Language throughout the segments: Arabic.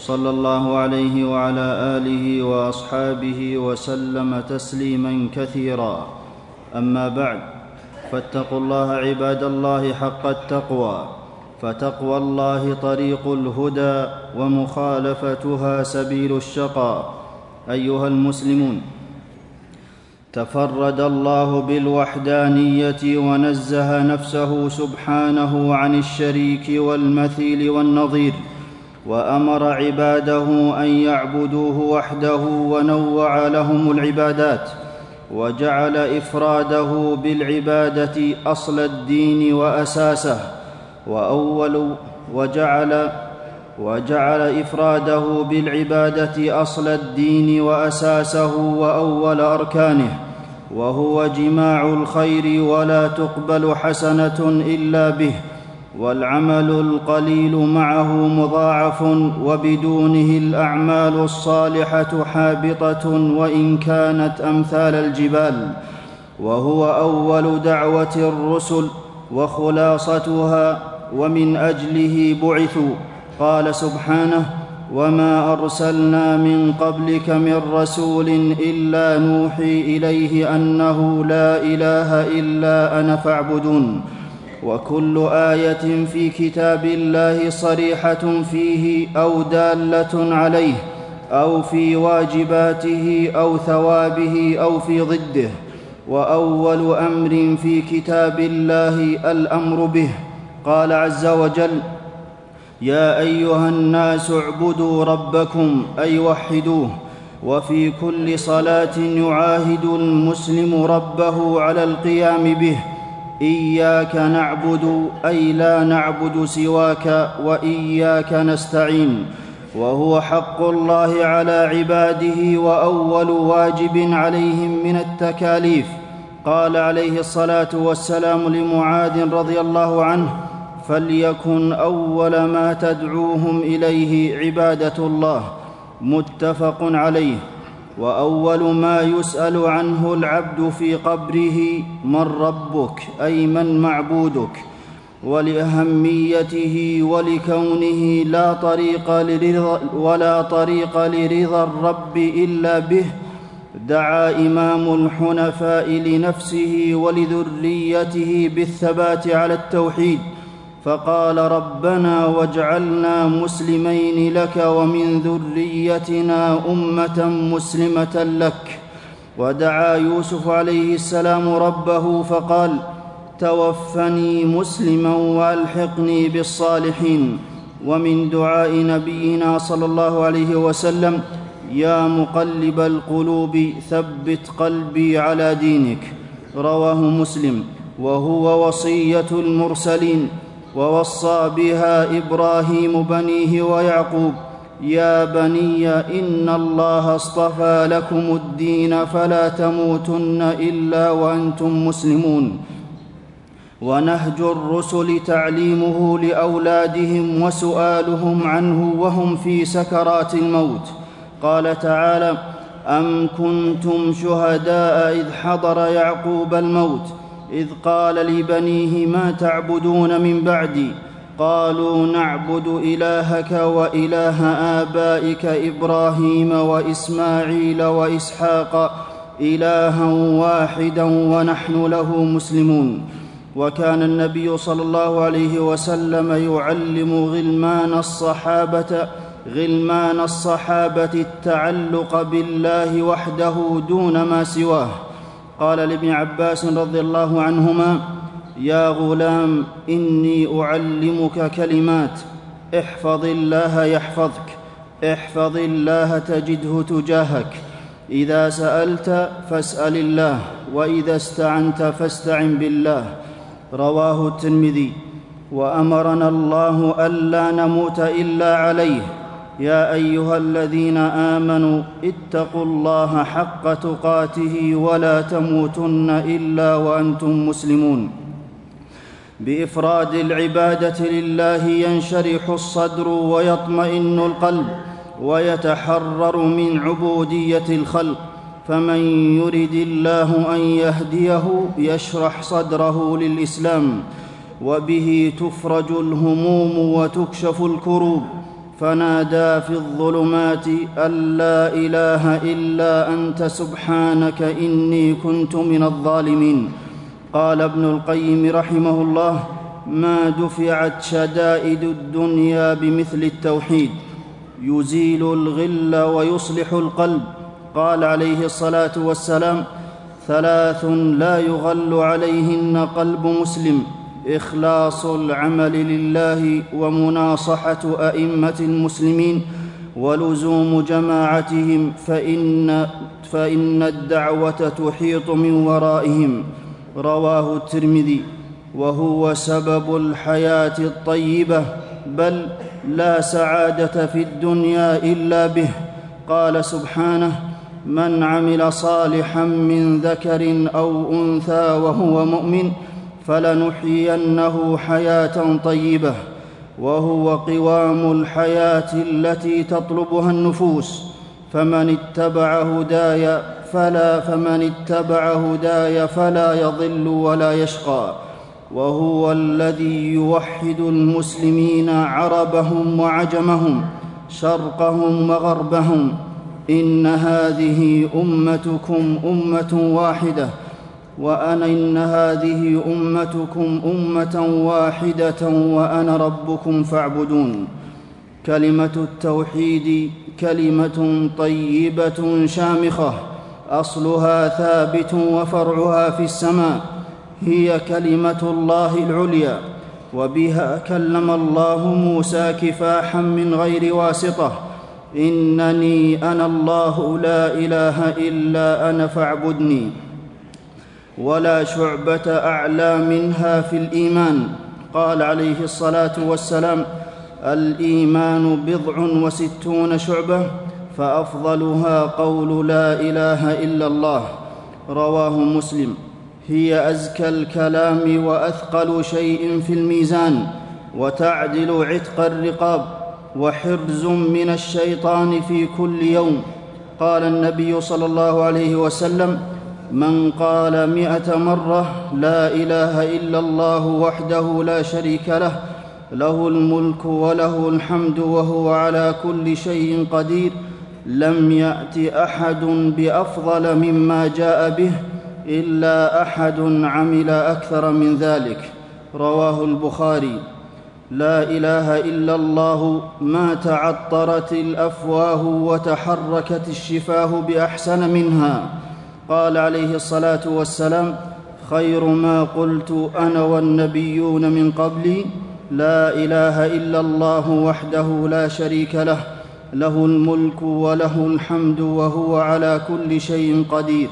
صلى الله عليه وعلى آله وأصحابه وسلم تسليما كثيرا. أما بعد فاتقوا الله عباد الله حق التقوى فتقوى الله طريق الهدى ومخالفتها سبيل الشقى. أيها المسلمون تفرد الله بالوحدانية ونزه نفسه سبحانه عن الشريك والمثيل والنظير. وأمر عباده أن يعبدوه وحده ونوع لهم العبادات وجعل إفراده بالعبادة أصل الدين وأساسه وأول وجعل وجعل إفراده بالعبادة أصل الدين وأساسه وأول أركانه وهو جماع الخير ولا تقبل حسنة إلا به والعمل القليل معه مضاعف وبدونه الأعمال الصالحة حابطة وإن كانت أمثال الجبال وهو أول دعوة الرسل وخلاصتها ومن أجله بعثوا. قال سبحانه وما أرسلنا من قبلك من رسول إلا نوحي إليه أنه لا إله إلا أنا فاعبدون. وكل آية في كتاب الله صريحة فيه أو دالة عليه أو في واجباته أو ثوابه أو في ضده وأول أمر في كتاب الله الأمر به. قال عز وجل يا أيها الناس اعبدوا ربكم أي وحدوه وفي كل صلاة يعاهد المسلم ربه على القيام به. إياك نعبد أي لا نعبد سواك وإياك نستعين. وهو حق الله على عباده وأول واجب عليهم من التكاليف. قال عليه الصلاة والسلام لمعاذ رضي الله عنه فليكن أول ما تدعوهم إليه عبادة الله. متفق عليه. وأول ما يسأل عنه العبد في قبره من ربك؟ أي من معبودك؟ ولأهميته ولكونه لا طريق لرضا ولا طريق لرضا الرب إلا به. دعا إمام الحنفاء لنفسه ولذريته بالثبات على التوحيد. فقال ربنا واجعلنا مسلمين لك ومن ذريتنا أمة مسلمة لك. ودعا يوسف عليه السلام ربه فقال توفني مسلما وألحقني بالصالحين. ومن دعاء نبينا صلى الله عليه وسلم يا مقلب القلوب ثبت قلبي على دينك. رواه مسلم. وهو وصية المرسلين. ووصى بها إبراهيم بنيه ويعقوب يا بني إن الله اصطفى لكم الدين فلا تموتن إلا وأنتم مسلمون. ونهج الرسل تعليمه لأولادهم وسؤالهم عنه وهم في سكرات الموت. قال تعالى أم كنتم شهداء إذ حضر يعقوب الموت؟ إذ قال لبنيه ما تعبدون من بعدي؟ قالوا نعبد إلهك وإله آبائك إبراهيم وإسماعيل وإسحاق إلها واحدا ونحن له مسلمون. وكان النبي صلى الله عليه وسلم يعلم غلمان الصحابة غلمان الصحابة التعلق بالله وحده دون ما سواه. قال لابن عباس رضي الله عنهما يا غلام إني أعلمك كلمات احفظ الله يحفظك احفظ الله تجده تجاهك إذا سألت فاسأل الله وإذا استعنت فاستعن بالله. رواه الترمذي. وأمرنا الله ألا نموت إلا عليه. يا أيها الذين آمنوا اتقوا الله حق تقاته ولا تموتن إلا وأنتم مسلمون. بإفراد العبادة لله ينشرح الصدر ويطمئن القلب ويتحرر من عبودية الخلق. فمن يرد الله أن يهديه يشرح صدره للإسلام وبه تفرج الهموم وتكشف الكروب. فنادى في الظلمات أن لا إله إلا أنت سبحانك إني كنت من الظالمين. قال ابن القيم رحمه الله ما دفعت شدائد الدنيا بمثل التوحيد. يزيل الغل ويصلح القلب. قال عليه الصلاة والسلام ثلاث لا يغل عليهن قلب مسلم. إخلاص العمل لله ومناصحة أئمة المسلمين ولزوم جماعتهم فان فإن الدعوة تحيط من ورائهم. رواه الترمذي وهو سبب الحياة الطيبة بل لا سعادة في الدنيا إلا به. قال سبحانه من عمل صالحا من ذكر أو أنثى وهو مؤمن فلنحيينه حياة طيبة وهو قوام الحياة التي تطلبها النفوس. فمن اتبع هداي فلا فمن اتبع هداي فلا يضل ولا يشقى. وهو الذي يوحد المسلمين عربهم وعجمهم شرقهم وغربهم. إن هذه أمتكم أمة واحدة وأنا إن هذه أمتكم أمة واحدة وأنا ربكم فاعبدون. كلمة التوحيد كلمة طيبة شامخة أصلها ثابت وفرعها في السماء هي كلمة الله العليا وبها كلم الله موسى كفاحا من غير واسطة إنني أنا الله لا إله إلا أنا فاعبدني. ولا شعبة أعلى منها في الإيمان. قال عليه الصلاة والسلام الإيمان بضع وستون شعبة فأفضلها قول لا إله إلا الله. رواه مسلم. هي أزكى الكلام وأثقل شيء في الميزان وتعدل عتق الرقاب وحرز من الشيطان في كل يوم. قال النبي صلى الله عليه وسلم من قال مائه مرة لا إله إلا الله وحده لا شريك له له الملك وله الحمد وهو على كل شيء قدير لم يأت أحد بأفضل مما جاء به إلا أحد عمل أكثر من ذلك رواه البخاري. لا إله إلا الله ما تعطرت الأفواه وتحركت الشفاه بأحسن منها. قال عليه الصلاة والسلام خير ما قلت أنا والنبيون من قبلي لا إله إلا الله وحده لا شريك له له الملك وله الحمد وهو على كل شيء قدير.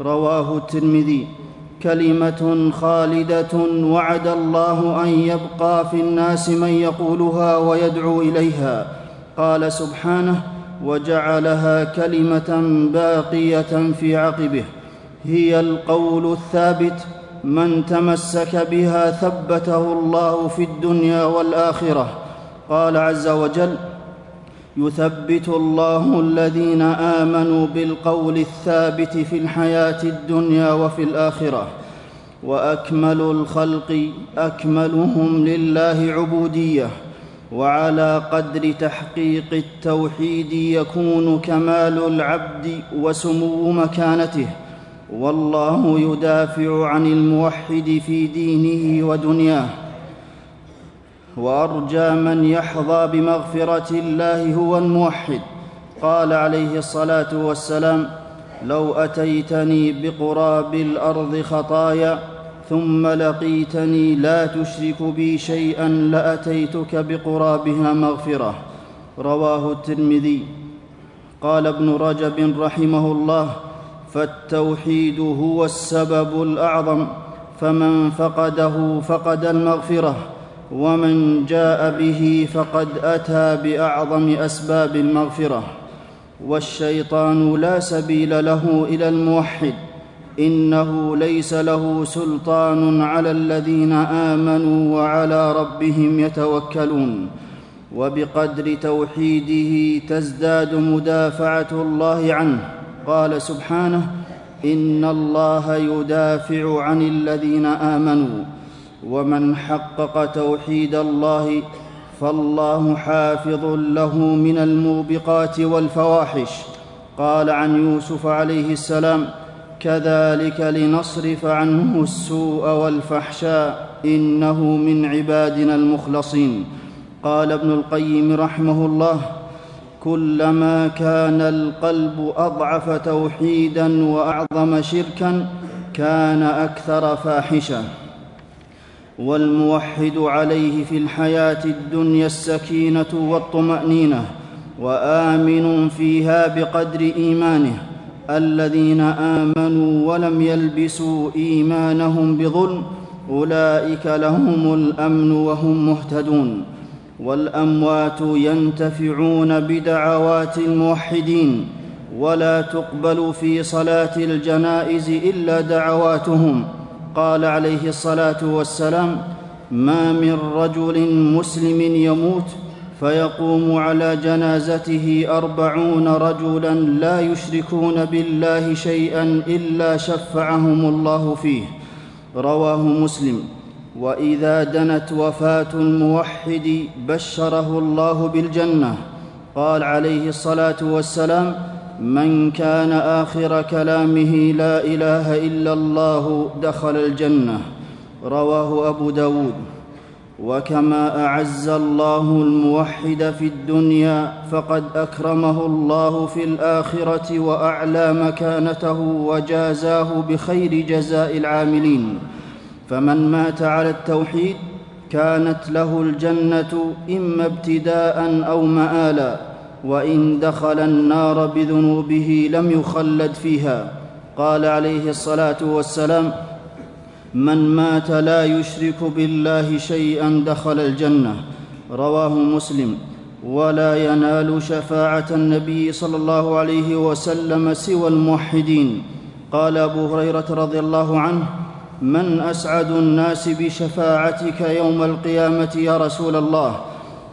رواه الترمذي. كلمة خالدة وعد الله أن يبقى في الناس من يقولها ويدعو إليها. قال سبحانه وجعلها كلمة باقية في عقبه. هي القول الثابت من تمسك بها ثبته الله في الدنيا والآخرة. قال عز وجل يثبت الله الذين آمنوا بالقول الثابت في الحياة الدنيا وفي الآخرة. وأكمل الخلق أكملهم لله عبودية. وعلى قدر تحقيق التوحيد يكون كمال العبد وسمو مكانته والله يدافع عن الموحد في دينه ودنياه. وأرجى من يحظى بمغفرة الله هو الموحد. قال عليه الصلاة والسلام لو أتيتني بقراب الأرض خطايا ثم لقيتني لا تشرك بي شيئا لأتيتك بقرابها مغفرة. رواه الترمذي. قال ابن رجب رحمه الله فالتوحيد هو السبب الأعظم فمن فقده فقد المغفرة ومن جاء به فقد أتى بأعظم أسباب المغفرة. والشيطان لا سبيل له إلى الموحد. إنه ليس له سلطان على الذين آمنوا وعلى ربهم يتوكلون. وبقدر توحيده تزداد مدافعة الله عنه. قال سبحانه إن الله يدافع عن الذين آمنوا. ومن حقق توحيد الله فالله حافظ له من الموبقات والفواحش. قال عن يوسف عليه السلام كذلك لنصرف عنه السوء والفحشاء إنه من عبادنا المخلصين. قال ابن القيم رحمه الله كلما كان القلب أضعف توحيدا وأعظم شركا كان أكثر فاحشة. والموحد عليه في الحياة الدنيا السكينة والطمأنينة وآمن فيها بقدر إيمانه. الذين آمنوا ولم يلبسوا إيمانهم بظلم أولئك لهم الأمن وهم مهتدون والأموات ينتفعون بدعوات الموحدين ولا تقبل في صلاة الجنائز إلا دعواتهم قال عليه الصلاة والسلام ما من رجل مسلم يموت فيقوم على جنازته أربعون رجلا لا يشركون بالله شيئا إلا شفعهم الله فيه. رواه مسلم. وإذا دنت وفاة الموحد بشره الله بالجنة. قال عليه الصلاة والسلام من كان آخر كلامه لا إله إلا الله دخل الجنة. رواه أبو داود. وكما أعز الله الموحد في الدنيا فقد أكرمه الله في الآخرة وأعلى مكانته وجازاه بخير جزاء العاملين. فمن مات على التوحيد كانت له الجنة إما ابتداء أو مآلا وإن دخل النار بذنوبه لم يخلد فيها. قال عليه الصلاة والسلام من مات لا يشرك بالله شيئا دخل الجنة. رواه مسلم. ولا ينال شفاعة النبي صلى الله عليه وسلم سوى الموحدين. قال أبو هريرة رضي الله عنه من أسعد الناس بشفاعتك يوم القيامة يا رسول الله.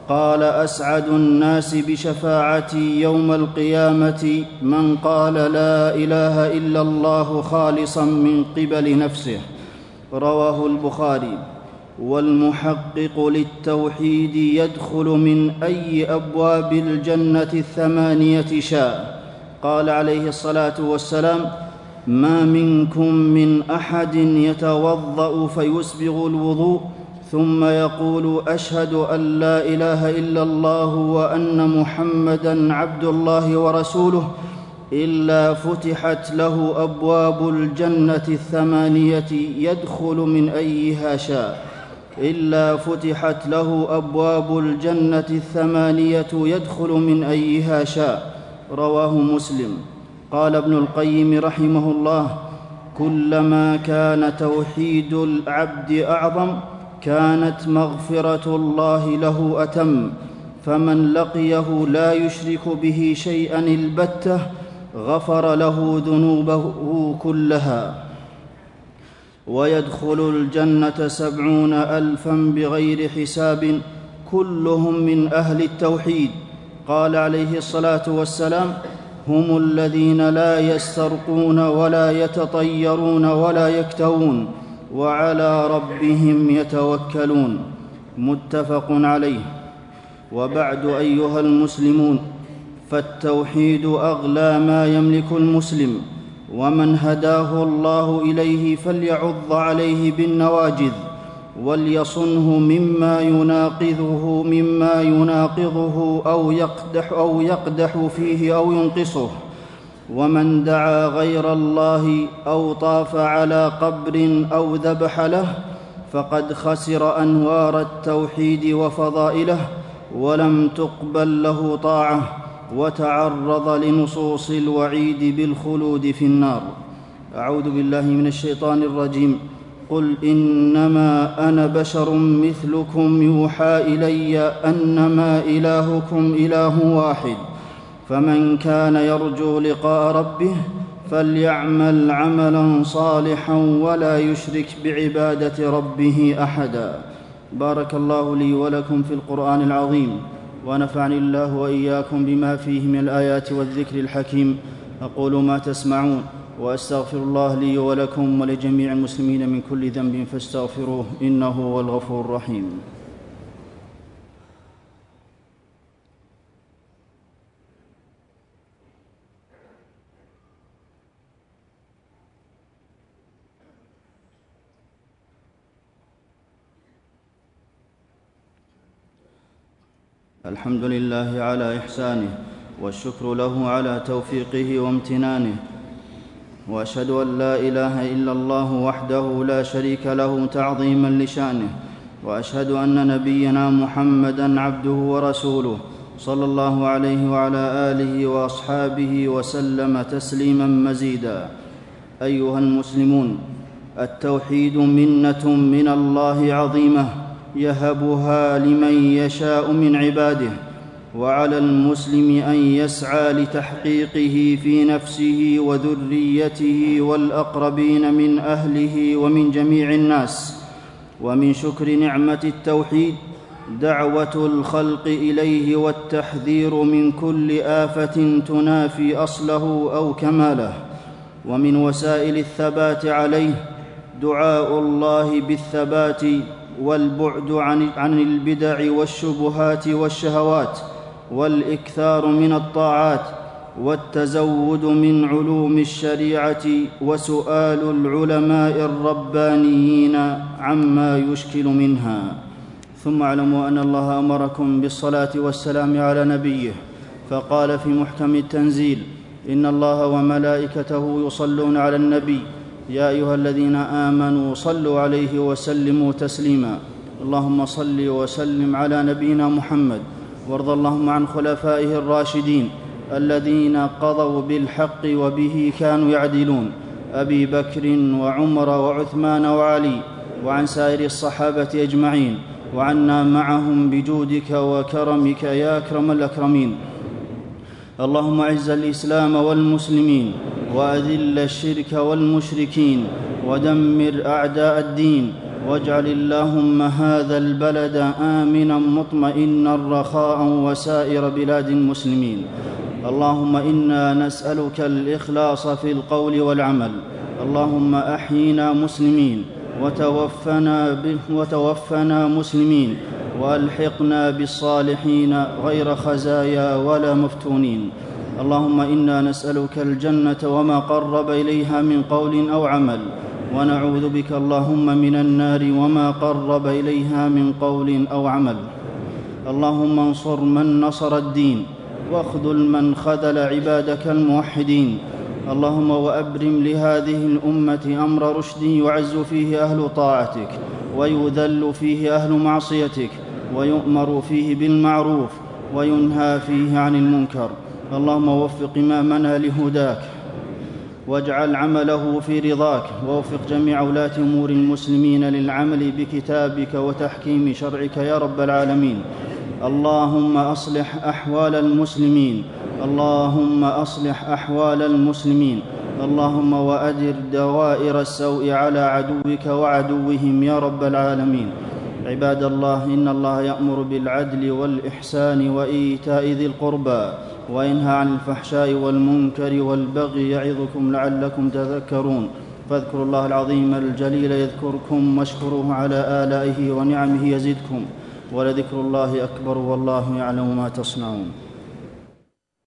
قال أسعد الناس بشفاعتي يوم القيامة من قال لا إله إلا الله خالصا من قبل نفسه. رواه البخاري. والمحقق للتوحيد يدخل من أي أبواب الجنة الثمانية شاء. قال عليه الصلاة والسلام ما منكم من أحد يتوضأ فيسبغ الوضوء ثم يقول أشهد أن لا إله إلا الله وأن محمدا عبد الله ورسوله إلا فتحت له أبواب الجنة الثمانية يدخل من أيها شاء. إلا فتحت له أبواب الجنة الثمانية يدخل من أيها شاء. رواه مسلم. قال ابن القيم رحمه الله كلما كان توحيد العبد أعظم كانت مغفرة الله له أتم. فمن لقيه لا يشرك به شيئا البتة غفر له ذنوبه كلها ويدخل الجنة سبعون ألفا بغير حساب كلهم من أهل التوحيد. قال عليه الصلاة والسلام هم الذين لا يسترقون ولا يتطيرون ولا يكتوون وعلى ربهم يتوكلون. متفق عليه. وبعد أيها المسلمون فالتوحيد أغلى ما يملك المسلم ومن هداه الله إليه فليعض عليه بالنواجذ وليصنه مما يناقضه مما يناقضه أو يقدح أو يقدح فيه أو ينقصه. ومن دعا غير الله أو طاف على قبر أو ذبح له فقد خسر أنوار التوحيد وفضائله ولم تقبل له طاعة. وتعرض لنصوص الوعيد بالخلود في النار. أعوذ بالله من الشيطان الرجيم. قل إنما أنا بشر مثلكم يوحى إلي أنما إلهكم إله واحد. فمن كان يرجو لقاء ربه فليعمل عملا صالحا ولا يشرك بعبادة ربه احدا. بارك الله لي ولكم في القرآن العظيم. ونفعني الله وإياكم بما فيه من الآيات والذكر الحكيم. أقول ما تسمعون وأستغفر الله لي ولكم ولجميع المسلمين من كل ذنب فاستغفروه إنه هو الغفور الرحيم. الحمد لله على إحسانه والشكر له على توفيقه وامتنانه. وأشهد أن لا إله إلا الله وحده لا شريك له تعظيما لشأنه. وأشهد أن نبينا محمدا عبده ورسوله صلى الله عليه وعلى آله وأصحابه وسلم تسليما مزيدا. أيها المسلمون التوحيد منة من الله عظيمة. يهبها لمن يشاء من عباده وعلى المسلم أن يسعى لتحقيقه في نفسه وذريته والأقربين من أهله ومن جميع الناس. ومن شكر نعمة التوحيد دعوة الخلق إليه والتحذير من كل آفة تنافي أصله أو كماله. ومن وسائل الثبات عليه دعاء الله بالثبات والبعد عن, عن البدع والشبهات والشهوات والإكثار من الطاعات والتزود من علوم الشريعة وسؤال العلماء الربانيين عما يشكل منها. ثم اعلموا أن الله أمركم بالصلاة والسلام على نبيه فقال في محكم التنزيل إن الله وملائكته يصلون على النبي يا أيها الذين آمنوا صلوا عليه وسلموا تسليما. اللهم صل وسلم على نبينا محمد. وارض اللهم عن خلفائه الراشدين الذين قضوا بالحق وبه كانوا يعدلون. أبي بكر وعمر وعثمان وعلي وعن سائر الصحابة أجمعين. وعنا معهم بجودك وكرمك يا أكرم الأكرمين. اللهم أعز الإسلام والمسلمين. وأذل الشرك والمشركين ودمر أعداء الدين واجعل اللهم هذا البلد آمنا مطمئنا رخاء وسائر بلاد المسلمين. اللهم إنا نسألك الإخلاص في القول والعمل. اللهم أحينا مسلمين وتوفنا, وتوفنا مسلمين وألحقنا بالصالحين غير خزايا ولا مفتونين. اللهم إنا نسألك الجنة وما قرب إليها من قول أو عمل ونعوذ بك اللهم من النار وما قرب إليها من قول أو عمل. اللهم انصر من نصر الدين واخذل من خذل عبادك الموحدين. اللهم وأبرم لهذه الأمة أمر رشد يعز فيه أهل طاعتك ويذل فيه أهل معصيتك ويؤمر فيه بالمعروف وينهى فيه عن المنكر. اللهم وفق إمامنا لهداك واجعل عمله في رضاك ووفق جميع ولاة أمور المسلمين للعمل بكتابك وتحكيم شرعك يا رب العالمين. اللهم أصلح أحوال المسلمين اللهم أصلح أحوال المسلمين اللهم وادر دوائر السوء على عدوك وعدوهم يا رب العالمين. عباد الله إن الله يأمر بالعدل والإحسان وإيتاء ذي القربى. وينهى عن الفحشاء والمنكر والبغي يعظكم لعلكم تذكرون. فاذكروا الله العظيم الجليل يذكركم واشكروه على آلائه ونعمه يزدكم. ولذكر الله أكبر والله يعلم ما تصنعون.